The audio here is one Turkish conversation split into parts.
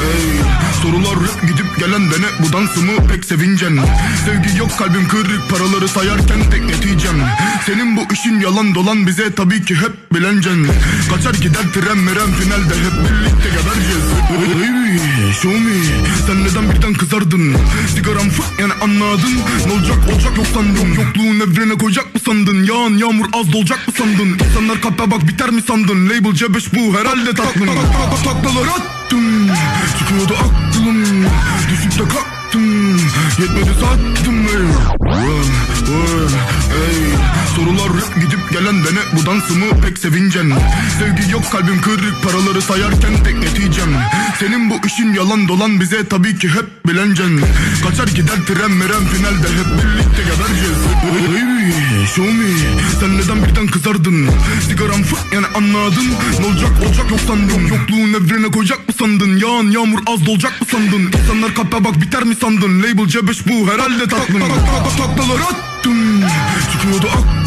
Ey, sorular gidip gelen dene bu dansımı pek sevincen? Sevgi yok kalbim kırık paraları sayarken tek neticem. Senin bu işin yalan dolan bize tabii ki hep bilencen. Kaçar gider tren meren finalde hep birlikte gebereceğiz show me sen neden birden kızardın? Sigaram fık yani anladın. Ne olacak olacak? Yok sandım Yokluğun evrene koyacak mı sandın? Yağan yağmur az dolacak mı sandın? İnsanlar kapta bak biter mi sandın? Label C5 bu herhalde tatlım. Taklalar attım. Çıkıyordu aklım. Düşüp de kalktım. Yetmedi sattım ey bu dansımı pek sevincen? Sevgi yok kalbim kırık paraları sayarken tek neticem. Senin bu işin yalan dolan bize tabii ki hep bilencen. Kaçar gider tren meren finalde hep birlikte gebereceğiz. Hey, show me sen neden birden kızardın? Sigaram fık yani anladın. Ne olacak olacak yok sandım Yokluğun evrene koyacak mı sandın? Yağan yağmur az dolacak mı sandın? İnsanlar kapta bak biter mi sandın? Label C5 bu herhalde tatlım. Taklalar attım. Çıkıyordu aklım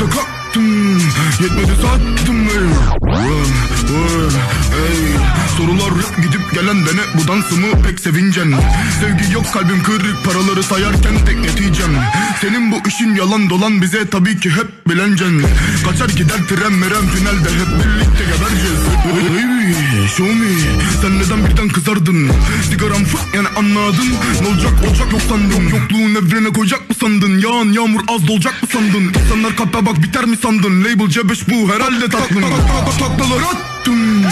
De kalktım Yetmedi sattım. Ey ey. Sorular gidip gelen dene bu dansımı pek sevincen. Sevgi yok kalbim kırık paraları sayarken tek neticem. Senin bu işin yalan dolan bize tabii ki hep bilencen. Kaçar gider tren meren finalde hep birlikte gebereceğiz. Hey, show me sen neden birden kızardın? Sigaram fık yani anladın. Ne olacak olacak yok sandım. Yokluğun evrene koyacak mı sandın yağmur az dolacak mı sandın? İnsanlar kapta bak biter mi sandın? Label C5 bu herhalde tatlım. Taklalar attım.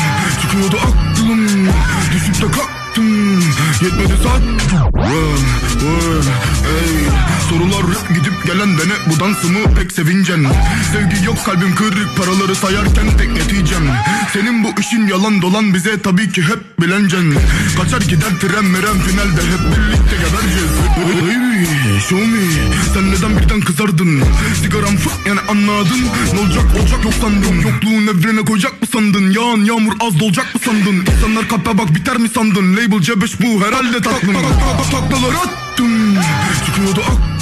Çıkıyordu aklım. Düşüp de kalktım. Yetmedi sattım gidip gelen dene bu dansımı pek sevincen Sevgi yok kalbim kırık paraları sayarken tek neticem Senin bu işin yalan dolan bize tabii ki hep bilencen Kaçar gider tren meren finalde hep birlikte gebereceğiz Hey, show me sen neden birden kızardın Sigaram fık yani anladın Ne olacak olacak yok sandım Yokluğun evrene koyacak mı sandın Yağan yağmur az dolacak mı sandın İnsanlar kapta bak biter mi sandın Label C5 bu herhalde tatlım Taklalar attım Çıkıyordu aklım